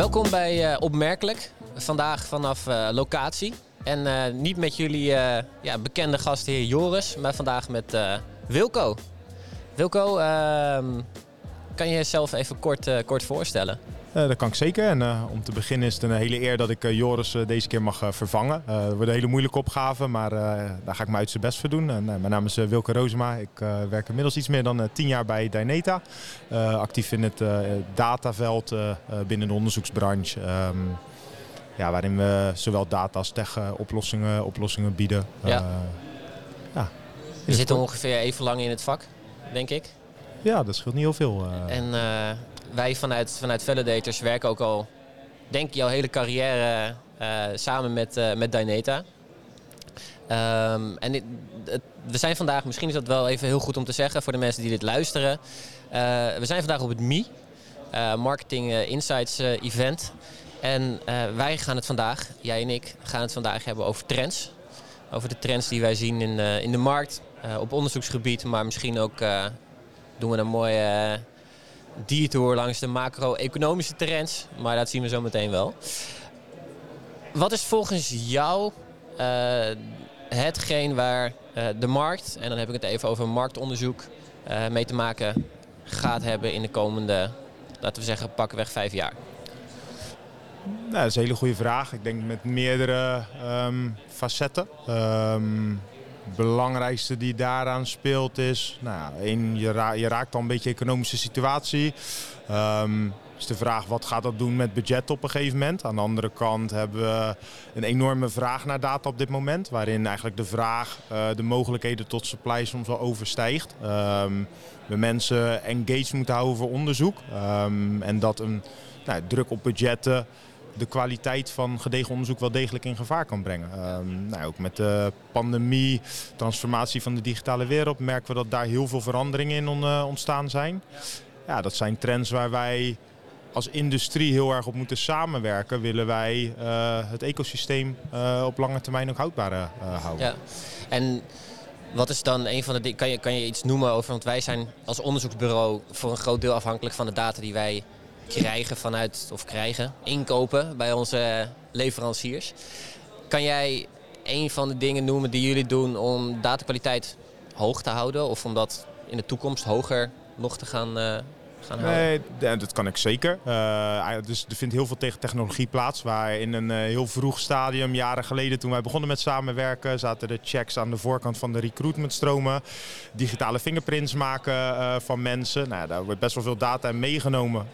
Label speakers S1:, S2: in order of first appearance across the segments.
S1: Welkom bij uh, Opmerkelijk. Vandaag vanaf uh, locatie. En uh, niet met jullie ja, bekende gastheer Joris, maar vandaag met Wilco. Wilco, ehm, kan je jezelf even kort, kort voorstellen?
S2: Uh, dat kan ik zeker. En uh, om te beginnen is het een hele eer dat ik uh, Joris deze keer mag vervangen. Het wordt een hele moeilijke opgave, maar daar ga ik me uit zijn best voor doen. En, mijn naam is Wilke Rozema. Ik werk inmiddels iets meer dan tien jaar bij Dyneta. actief in het dataveld binnen de onderzoeksbranche. Um, ja, waarin we zowel data als tech oplossingen, oplossingen bieden. Ja.
S1: ja. Je zit ongeveer even lang in het vak, denk ik.
S2: Ja, dat scheelt niet heel veel.
S1: En wij vanuit, vanuit Validators werken ook al, denk ik, jouw hele carrière uh, samen met, uh, met Dyneta. Um, en we zijn vandaag, misschien is dat wel even heel goed om te zeggen voor de mensen die dit luisteren. Uh, we zijn vandaag op het MI, Marketing Insights Event. En wij gaan het vandaag, jij en ik, gaan het vandaag hebben over trends. Over de trends die wij zien in, in de markt, op onderzoeksgebied, maar misschien ook doen we een mooie detour langs de macro-economische trends. Maar dat zien we zo meteen wel. Wat is volgens jou uh, hetgeen waar uh, de markt, en dan heb ik het even over marktonderzoek, uh, mee te maken gaat hebben in de komende, laten we zeggen, pakweg vijf jaar?
S2: Nou, dat is een hele goede vraag. Ik denk met meerdere um, facetten. Um, belangrijkste die daaraan speelt is, nou, één, je, je raakt al een beetje economische situatie. Um, is de vraag wat gaat dat doen met budget op een gegeven moment. Aan de andere kant hebben we een enorme vraag naar data op dit moment. Waarin eigenlijk de vraag uh, de mogelijkheden tot supply soms wel overstijgt. Um, we mensen engaged moeten houden voor onderzoek. Um, en dat een nou, druk op budgetten de kwaliteit van gedegen onderzoek wel degelijk in gevaar kan brengen. Um, nou, ook met de pandemie, transformatie van de digitale wereld, merken we dat daar heel veel veranderingen in uh, ontstaan zijn. Ja, dat zijn trends waar wij als industrie heel erg op moeten samenwerken, willen wij uh, het ecosysteem uh, op lange termijn ook houdbaar houden. Ja.
S1: En wat is dan een van de kan je, kan je iets noemen over, want wij zijn als onderzoeksbureau voor een groot deel afhankelijk van de data die wij krijgen vanuit, of krijgen, inkopen bij onze leveranciers. Kan jij een van de dingen noemen die jullie doen om datakwaliteit hoog te houden of om dat in de toekomst hoger nog te gaan, uh,
S2: Nee, dat kan ik zeker. Uh, dus er vindt heel veel tegen technologie plaats. Waar in een uh, heel vroeg stadium, jaren geleden toen wij begonnen met samenwerken, zaten de checks aan de voorkant van de recruitmentstromen. Digitale fingerprints maken uh, van mensen. Nou, daar wordt best wel veel data meegenomen.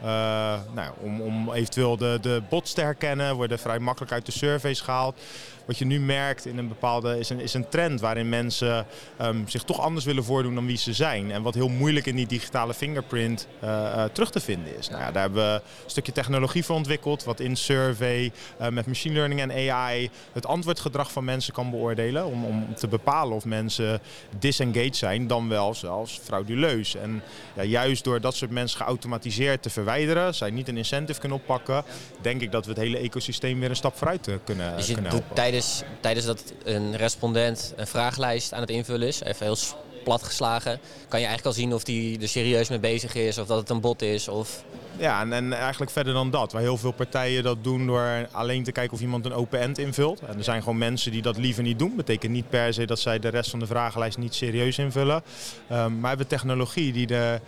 S2: nou, om, om eventueel de, de bots te herkennen, worden vrij makkelijk uit de surveys gehaald wat je nu merkt in een bepaalde is een, is een trend waarin mensen um, zich toch anders willen voordoen dan wie ze zijn. En wat heel moeilijk in die digitale fingerprint uh, uh, terug te vinden is. Nou ja, daar hebben we een stukje technologie voor ontwikkeld, wat in survey uh, met machine learning en AI het antwoordgedrag van mensen kan beoordelen. Om, om te bepalen of mensen disengaged zijn, dan wel zelfs frauduleus. En ja, juist door dat soort mensen geautomatiseerd te verwijderen, zij niet een incentive kunnen oppakken, denk ik dat we het hele ecosysteem weer een stap vooruit kunnen,
S1: dus
S2: kunnen helpen
S1: tijdens, dat een respondent een vragenlijst aan het invullen is, even heel plat geslagen, kan je eigenlijk al zien of die er serieus mee bezig is of dat het een bot is. Of...
S2: Ja, en, en eigenlijk verder dan dat. Waar heel veel partijen dat doen door alleen te kijken of iemand een open end invult. En er zijn gewoon mensen die dat liever niet doen. Betekent niet per se dat zij de rest van de vragenlijst niet serieus invullen. Um, maar we hebben technologie die de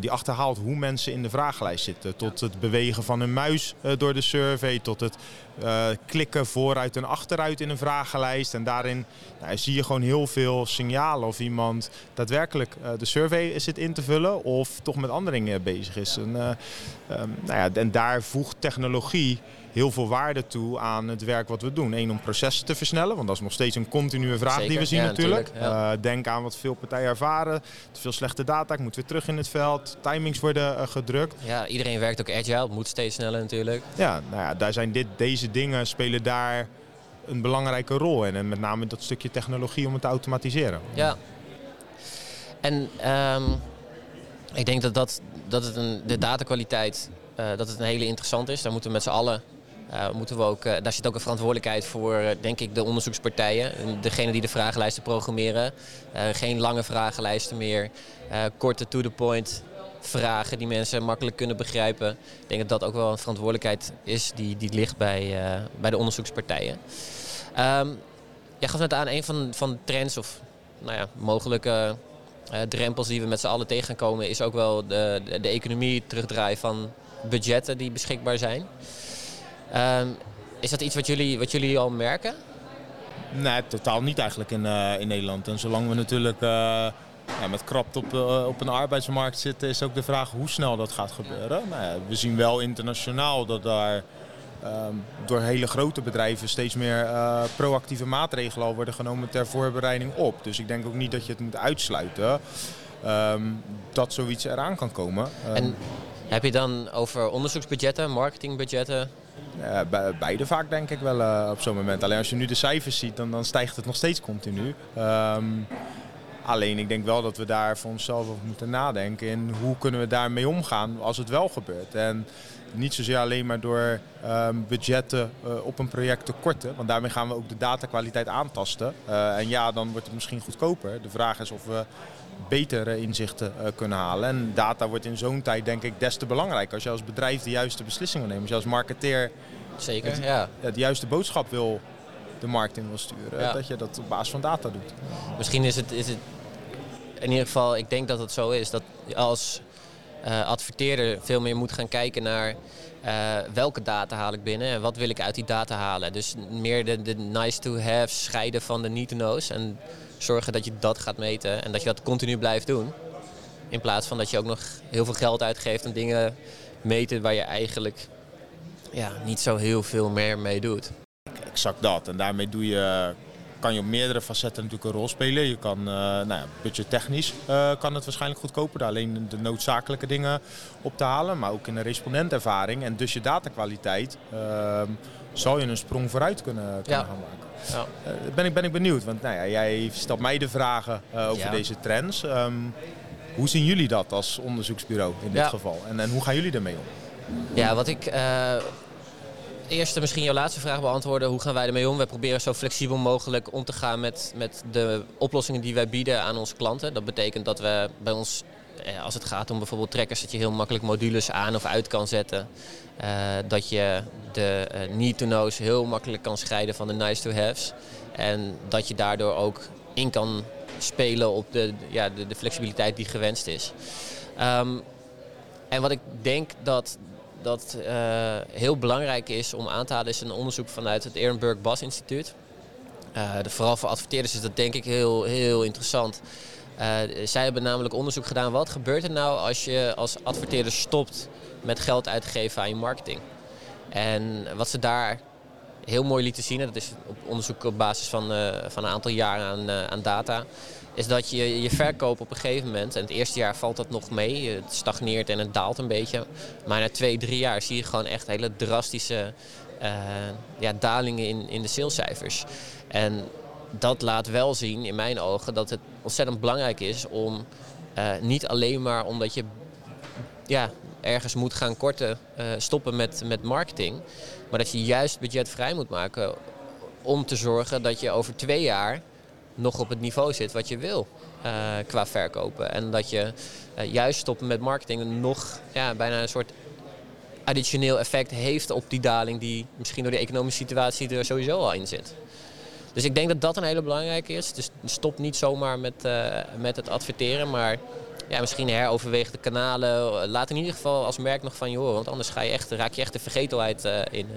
S2: die achterhaalt hoe mensen in de vragenlijst zitten. Tot het bewegen van hun muis uh, door de survey, tot het uh, klikken vooruit en achteruit in een vragenlijst. En daarin nou, zie je gewoon heel veel signalen of iemand daadwerkelijk uh, de survey zit in te vullen of toch met andere dingen bezig is. En, um, nou ja, en daar voegt technologie heel veel waarde toe aan het werk wat we doen. Eén om processen te versnellen, want dat is nog steeds een continue vraag
S1: Zeker.
S2: die we zien
S1: ja,
S2: natuurlijk.
S1: Ja.
S2: Uh, denk aan wat veel partijen ervaren. Te veel slechte data, ik moet weer terug in het veld. Timings worden uh, gedrukt.
S1: Ja, iedereen werkt ook agile, het moet steeds sneller natuurlijk.
S2: Ja, nou ja, daar zijn dit, deze dingen spelen daar een belangrijke rol in. En met name dat stukje technologie om het te automatiseren.
S1: Ja. En um, ik denk dat, dat, dat het een, de datakwaliteit uh, dat het een hele interessant is. Daar moeten we met z'n allen uh, moeten we ook, uh, daar zit ook een verantwoordelijkheid voor, uh, denk ik, de onderzoekspartijen. Degene die de vragenlijsten programmeren. geen lange vragenlijsten meer. korte to the point vragen die mensen makkelijk kunnen begrijpen. Ik denk dat dat ook wel een verantwoordelijkheid is die, die ligt bij, bij de onderzoekspartijen. Um, jij gaf net aan, een van, van de trends of nou ja, mogelijke drempels die we met z'n allen tegen gaan komen, is ook wel de, de, de economie terugdraaien van budgetten die beschikbaar zijn. Um, is dat iets wat jullie, wat jullie al merken?
S2: Nee, totaal niet eigenlijk in, uh, in Nederland. En zolang we natuurlijk uh, ja, met krapt op, uh, op een arbeidsmarkt zitten, is ook de vraag hoe snel dat gaat gebeuren. Nou we zien wel internationaal dat daar um, door hele grote bedrijven steeds meer proactieve maatregelen al worden genomen ter voorbereiding op. Dus ik denk ook niet dat je het moet uitsluiten um, dat zoiets eraan kan komen.
S1: En heb je dan over onderzoeksbudgetten, marketingbudgetten?
S2: Ja, beide vaak denk ik wel uh, op zo'n moment. Alleen als je nu de cijfers ziet, dan, dan stijgt het nog steeds continu. Um, alleen ik denk wel dat we daar voor onszelf over moeten nadenken. En hoe kunnen we daarmee omgaan als het wel gebeurt. En niet zozeer alleen maar door um, budgetten uh, op een project te korten. Want daarmee gaan we ook de datakwaliteit aantasten. Uh, en ja, dan wordt het misschien goedkoper. De vraag is of we betere inzichten uh, kunnen halen. En data wordt in zo'n tijd denk ik des te belangrijker. Als je als bedrijf de juiste beslissingen neemt. Als je als marketeer
S1: Zeker, eh, ja.
S2: de juiste boodschap wil de markt in wil sturen. Ja. Dat je dat op basis van data doet.
S1: Misschien is het, is het in ieder geval, ik denk dat het zo is. Dat als uh, adverteerder veel meer moet gaan kijken naar uh, welke data haal ik binnen en wat wil ik uit die data halen. Dus meer de, nice to have scheiden van de need to know's. En zorgen dat je dat gaat meten en dat je dat continu blijft doen. In plaats van dat je ook nog heel veel geld uitgeeft aan dingen meten waar je eigenlijk ja, niet zo heel veel meer mee doet.
S2: Exact dat. En daarmee doe je, kan je op meerdere facetten natuurlijk een rol spelen. Je kan, uh, nou ja, budgettechnisch uh, kan het waarschijnlijk goedkoper. Alleen de noodzakelijke dingen op te halen. Maar ook in de respondentervaring en dus je datakwaliteit uh, zal je een sprong vooruit kunnen, kunnen ja. gaan maken. Ja. Uh, ben, ik, ben ik benieuwd, want nou ja, jij stelt mij de vragen uh, over ja. deze trends. Um, hoe zien jullie dat als onderzoeksbureau in dit geval? En, en hoe gaan jullie ermee om?
S1: Ja, wat ik uh, eerst misschien jouw laatste vraag beantwoorden. Hoe gaan wij ermee om? Wij proberen zo flexibel mogelijk om te gaan met, met de oplossingen die wij bieden aan onze klanten. Dat betekent dat we bij ons, als het gaat om bijvoorbeeld trekkers, dat je heel makkelijk modules aan of uit kan zetten. Uh, dat je de uh, need-to-know's heel makkelijk kan scheiden van de nice-to-haves. En dat je daardoor ook in kan spelen op de, ja, de, flexibiliteit die gewenst is. Um, en wat ik denk dat, dat uh, heel belangrijk is om aan te halen, is een onderzoek vanuit het Ehrenburg Bas Instituut. de, vooral voor adverteerders is dat denk ik heel, heel interessant. Uh, zij hebben namelijk onderzoek gedaan. Wat gebeurt er nou als je als adverteerder stopt met geld uit te geven aan je marketing? En wat ze daar heel mooi lieten zien, en dat is op onderzoek op basis van, uh, van een aantal jaren aan, uh, aan data, is dat je je verkoop op een gegeven moment, en het eerste jaar valt dat nog mee, het stagneert en het daalt een beetje. Maar na twee, drie jaar zie je gewoon echt hele drastische ja, dalingen in, in de salescijfers. En dat laat wel zien, in mijn ogen, dat het ontzettend belangrijk is om niet alleen maar omdat je ja, ergens moet gaan korten, uh, stoppen met, met marketing. Maar dat je juist budget vrij moet maken om te zorgen dat je over twee jaar nog op het niveau zit wat je wil uh, qua verkopen. En dat je juist stoppen met marketing nog ja, bijna een soort additioneel effect heeft op die daling die misschien door de economische situatie er sowieso al in zit. Dus ik denk dat dat een hele belangrijke is. Dus stop niet zomaar met, met het adverteren, maar ja, misschien heroverweeg de kanalen. Laat in ieder geval als merk nog van je horen, want anders ga je echt, raak je echt de vergetelheid uh, in.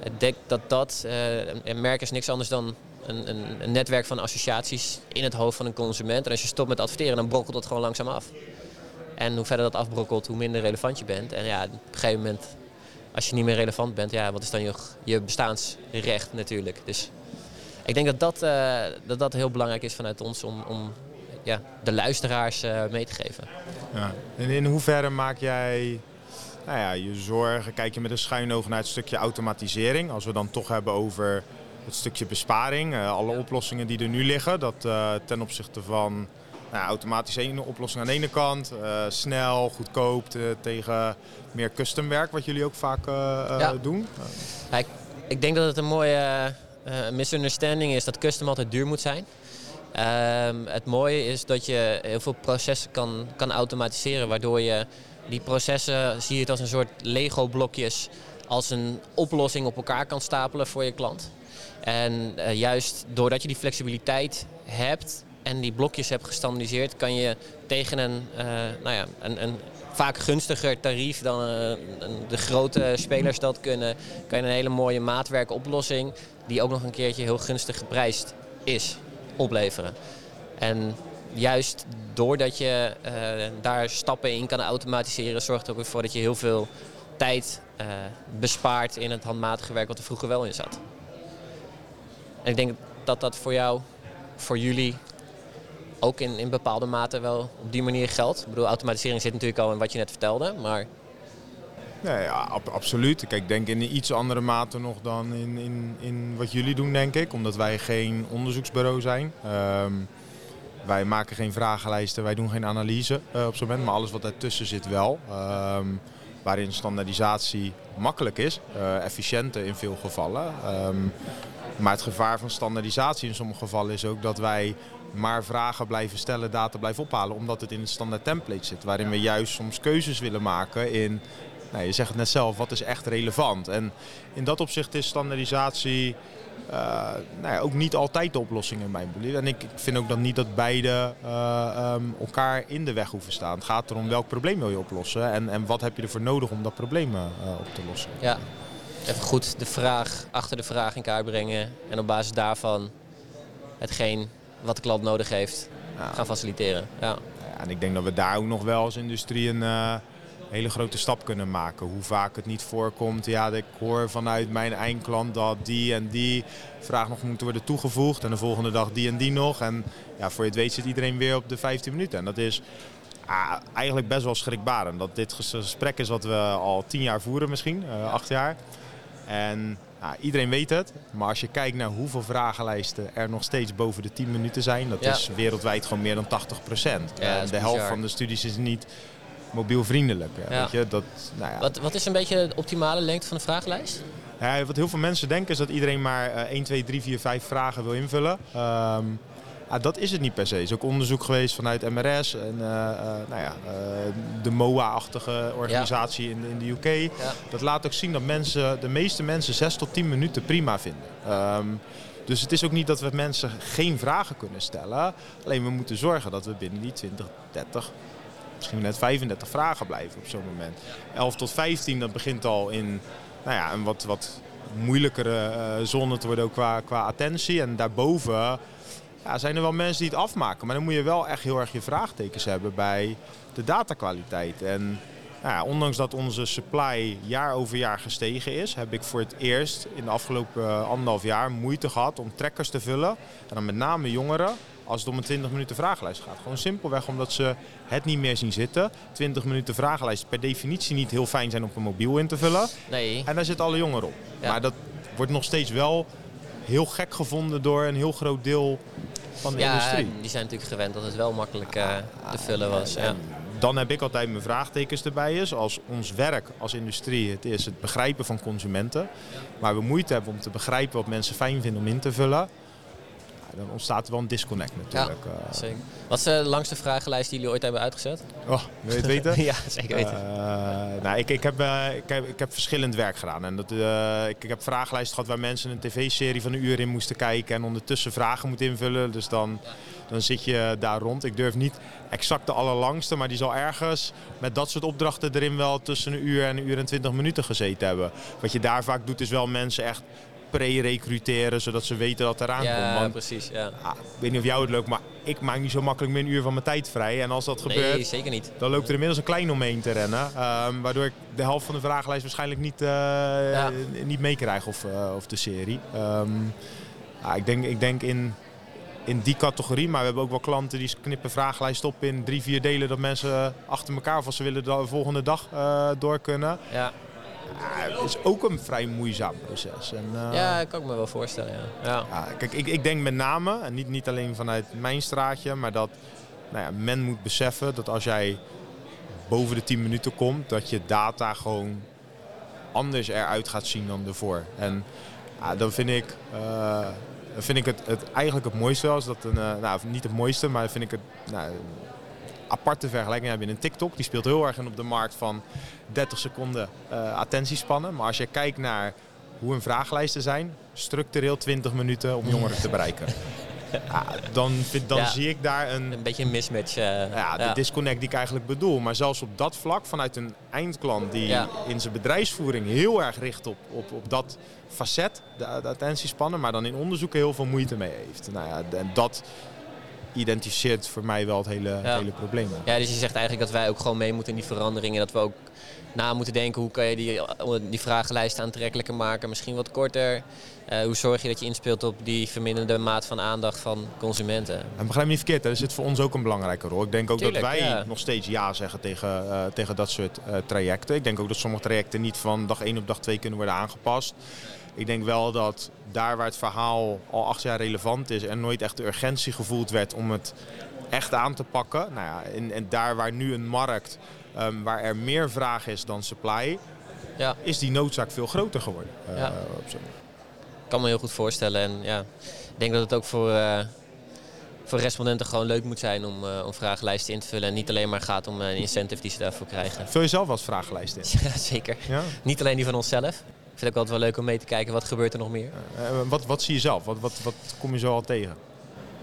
S1: En ik dat dat, uh, een merk is niks anders dan een, een, netwerk van associaties in het hoofd van een consument. En als je stopt met adverteren, dan brokkelt dat gewoon langzaam af. En hoe verder dat afbrokkelt, hoe minder relevant je bent. En ja, op een gegeven moment, als je niet meer relevant bent, ja, wat is dan je, je bestaansrecht natuurlijk. Dus ik denk dat dat, uh, dat dat heel belangrijk is vanuit ons om, om ja, de luisteraars uh, mee te geven.
S2: Ja. En in hoeverre maak jij nou ja, je zorgen, kijk je met een schuin oog naar het stukje automatisering? Als we dan toch hebben over het stukje besparing, uh, alle oplossingen die er nu liggen, dat uh, ten opzichte van nou, automatisch een oplossing aan de ene kant, uh, snel, goedkoop tegen meer custom werk, wat jullie ook vaak ja. doen.
S1: Ja, ik, ik, denk dat het een mooie misunderstanding is dat custom altijd duur moet zijn. Ehm, het mooie is dat je heel veel processen kan, kan automatiseren, waardoor je die processen, zie je het als een soort Lego-blokjes, als een oplossing op elkaar kan stapelen voor je klant. En uh, juist doordat je die flexibiliteit hebt en die blokjes hebt gestandardiseerd, kan je tegen een, uh, nou ja, een, een vaak gunstiger tarief dan uh, de grote spelers dat kunnen, kan je een hele mooie maatwerkoplossing, die ook nog een keertje heel gunstig geprijsd is, opleveren. En juist doordat je uh, daar stappen in kan automatiseren, zorgt er ook voor dat je heel veel tijd uh, bespaart in het handmatige werk wat er vroeger wel in zat. En ik denk dat dat voor jou, voor jullie, ook in, in bepaalde mate wel op die manier geldt. Ik bedoel, automatisering zit natuurlijk al in wat je net vertelde, maar...
S2: Ja, ab absoluut. Kijk, ik denk in iets andere mate nog dan in, in, in wat jullie doen, denk ik. Omdat wij geen onderzoeksbureau zijn. Um, wij maken geen vragenlijsten, wij doen geen analyse uh, op zo'n moment. Maar alles wat daartussen zit wel. Um, waarin standaardisatie makkelijk is, uh, efficiënter in veel gevallen. Um, maar het gevaar van standaardisatie in sommige gevallen is ook dat wij maar vragen blijven stellen, data blijven ophalen, omdat het in een standaard template zit. Waarin we juist soms keuzes willen maken in, nou, je zegt het net zelf, wat is echt relevant. En in dat opzicht is standaardisatie uh, nou ja, ook niet altijd de oplossing in mijn belief. En ik vind ook dan niet dat beide uh, um, elkaar in de weg hoeven staan. Het gaat erom welk probleem wil je oplossen en, en wat heb je ervoor nodig om dat probleem uh, op te lossen.
S1: Ja, even goed de vraag achter de vraag in kaart brengen en op basis daarvan hetgeen wat de klant nodig heeft gaan faciliteren. Ja.
S2: ja. en ik denk dat we daar ook nog wel als industrie een hele grote stap kunnen maken. Hoe vaak het niet voorkomt. Ja, ik hoor vanuit mijn eindklant dat die en die vraag nog moet worden toegevoegd. En de volgende dag die en die nog. En ja, voor je het weet zit iedereen weer op de 15 minuten. En dat is ah, eigenlijk best wel schrikbarend. Dat dit gesprek is wat we al tien jaar voeren misschien, uh, acht jaar. En nou, iedereen weet het, maar als je kijkt naar hoeveel vragenlijsten er nog steeds boven de 10 minuten zijn, dat ja. is wereldwijd gewoon meer dan 80 procent.
S1: Ja,
S2: de helft van de studies is niet mobielvriendelijk. Ja. Weet je? Dat, nou ja.
S1: wat, wat is een beetje de optimale lengte van de vragenlijst?
S2: Ja, wat heel veel mensen denken is dat iedereen maar uh, 1, 2, 3, 4, 5 vragen wil invullen. Um, Ah, dat is het niet per se. Er is ook onderzoek geweest vanuit MRS en uh, uh, nou ja, uh, de MOA-achtige organisatie ja. in, in, de UK. Ja. Dat laat ook zien dat mensen, de meeste mensen 6 tot 10 minuten prima vinden. Um, dus het is ook niet dat we mensen geen vragen kunnen stellen. Alleen we moeten zorgen dat we binnen die 20, 30, misschien net 35 vragen blijven op zo'n moment. 11 tot 15, dat begint al in nou ja, een wat, wat moeilijkere zone te worden ook qua, qua attentie. En daarboven ja, zijn er wel mensen die het afmaken. Maar dan moet je wel echt heel erg je vraagtekens hebben bij de datakwaliteit. En nou ja, ondanks dat onze supply jaar over jaar gestegen is, heb ik voor het eerst in de afgelopen anderhalf jaar moeite gehad om trekkers te vullen. En dan met name jongeren als het om een 20 minuten vragenlijst gaat. Gewoon simpelweg omdat ze het niet meer zien zitten. 20 minuten vragenlijst per definitie niet heel fijn zijn op een mobiel in te vullen.
S1: Nee.
S2: En daar zitten alle jongeren op. Ja. Maar dat wordt nog steeds wel heel gek gevonden door een heel groot deel van de
S1: ja,
S2: industrie.
S1: die zijn natuurlijk gewend dat het wel makkelijk uh, te vullen was. Ja.
S2: Dan heb ik altijd mijn vraagtekens erbij. Is als ons werk als industrie het is het begrijpen van consumenten. Maar we moeite hebben om te begrijpen wat mensen fijn vinden om in te vullen dan ontstaat er wel een disconnect natuurlijk.
S1: Ja, zeker. Wat is de langste vragenlijst die jullie ooit hebben uitgezet?
S2: Oh, wil je het weten?
S1: ja, zeker weten.
S2: Uh, nou, ik, ik, heb, uh, ik, heb, ik heb verschillend werk gedaan. En dat, uh, ik, ik heb vragenlijsten gehad waar mensen een tv-serie van een uur in moesten kijken en ondertussen vragen moeten invullen. Dus dan, dan zit je daar rond. Ik durf niet exact de allerlangste, maar die zal ergens met dat soort opdrachten erin wel tussen een uur en een uur en twintig minuten gezeten hebben. Wat je daar vaak doet is wel mensen echt pre-recruteren, zodat ze weten dat eraan
S1: ja,
S2: komt.
S1: Want, precies. Ja.
S2: Ah, ik weet niet of jou het leuk, maar ik maak niet zo makkelijk meer een uur van mijn tijd vrij. En als dat
S1: nee,
S2: gebeurt,
S1: zeker niet.
S2: dan loopt er inmiddels een klein omheen te rennen. Um, waardoor ik de helft van de vragenlijst waarschijnlijk niet, uh, ja. niet meekrijg of, uh, of de serie. Um, ah, ik, denk, ik denk in, in die categorie, maar we hebben ook wel klanten die knippen vragenlijst op in drie, vier delen. Dat mensen achter elkaar, of als ze willen, de volgende dag uh, door kunnen.
S1: Ja.
S2: Ja, het is ook een vrij moeizaam proces. En, uh,
S1: ja, dat kan ik me wel voorstellen. Ja. Ja.
S2: ja kijk, ik, ik denk met name, en niet, niet alleen vanuit mijn straatje, maar dat nou ja, men moet beseffen dat als jij boven de 10 minuten komt, dat je data gewoon anders eruit gaat zien dan ervoor. En ja, dan vind ik, uh, vind ik het, het eigenlijk het mooiste wel. Is dat een, uh, nou, niet het mooiste, maar vind ik het nou, aparte vergelijking hebben in een TikTok. Die speelt heel erg in op de markt van 30 seconden uh, attentiespannen. Maar als je kijkt naar hoe een vragenlijsten zijn, structureel 20 minuten om jongeren te bereiken. Ja, dan vind, dan zie ik daar een...
S1: Een beetje een mismatch. Uh,
S2: ja, de disconnect die ik eigenlijk bedoel. Maar zelfs op dat vlak, vanuit een eindklant die in zijn bedrijfsvoering heel erg richt op, op, op dat facet, de, de attentiespannen, maar dan in onderzoeken heel veel moeite mee heeft. Nou ja, en dat identificeert voor mij wel het hele, hele probleem.
S1: Ja, dus je zegt eigenlijk dat wij ook gewoon mee moeten in die veranderingen. Dat we ook na moeten denken hoe kan je die, die vragenlijst aantrekkelijker maken. Misschien wat korter. Uh, hoe zorg je dat je inspeelt op die verminderde maat van aandacht van consumenten?
S2: En begrijp me niet verkeerd, er zit voor ons ook een belangrijke rol. Ik denk ook dat wij nog steeds ja zeggen tegen, uh, tegen dat soort uh, trajecten. Ik denk ook dat sommige trajecten niet van dag 1 op dag 2 kunnen worden aangepast. Ik denk wel dat daar waar het verhaal al acht jaar relevant is en nooit echt de urgentie gevoeld werd om het echt aan te pakken. Nou ja, en, en daar waar nu een markt um, waar er meer vraag is dan supply, ja. is die noodzaak veel groter geworden. Uh, ja.
S1: Ik kan me heel goed voorstellen. En ja, ik denk dat het ook voor, uh, voor respondenten gewoon leuk moet zijn om, uh, om vragenlijsten in te vullen. En niet alleen maar gaat om een incentive die ze daarvoor krijgen.
S2: Vul je zelf als vragenlijst in?
S1: ja, zeker. Ja? Niet alleen die van onszelf. Ik vind het ook altijd wel leuk om mee te kijken wat gebeurt er nog meer.
S2: wat, wat zie je zelf? Wat, wat, wat kom je zo al tegen?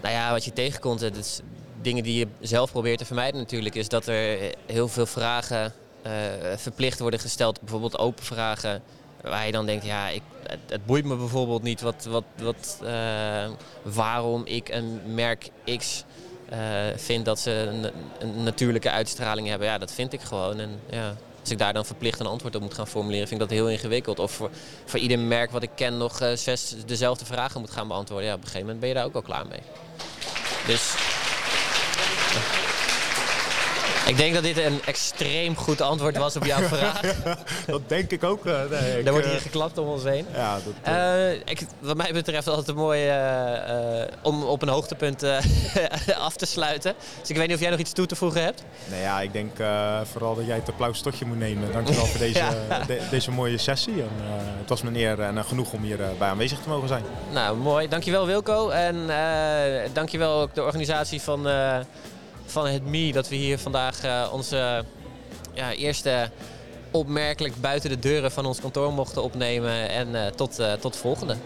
S1: Nou ja, wat je tegenkomt, het is dingen die je zelf probeert te vermijden natuurlijk, is dat er heel veel vragen uh, verplicht worden gesteld. Bijvoorbeeld open vragen. Waar je dan denkt, ja, ik, het, het boeit me bijvoorbeeld niet wat, wat, wat, uh, waarom ik een merk X uh, vind dat ze een, een, natuurlijke uitstraling hebben. Ja, dat vind ik gewoon. En ja, als ik daar dan verplicht een antwoord op moet gaan formuleren, vind ik dat heel ingewikkeld. Of voor, ieder merk wat ik ken nog zes dezelfde vragen moet gaan beantwoorden. Ja, op een gegeven moment ben je daar ook al klaar mee. Dus ik denk dat dit een extreem goed antwoord was op jouw vraag.
S2: dat denk ik ook. Uh, nee,
S1: er wordt hier eh, geklapt om ons heen. Ja, dat, uh, ik, wat mij betreft altijd een mooi om op een hoogtepunt af te sluiten. Dus ik weet niet of jij nog iets toe te voegen hebt.
S2: Nee, ja, ik denk vooral dat jij het applaus tot je moet nemen. Dankjewel voor deze, deze mooie sessie. En, het was me eer en genoeg om hier bij aanwezig te mogen zijn.
S1: Nou, mooi. Dankjewel Wilco. En dankjewel ook de organisatie van van het MI dat we hier vandaag uh, onze ja, eerste opmerkelijk buiten de deuren van ons kantoor mochten opnemen. En uh, tot, uh, tot volgende.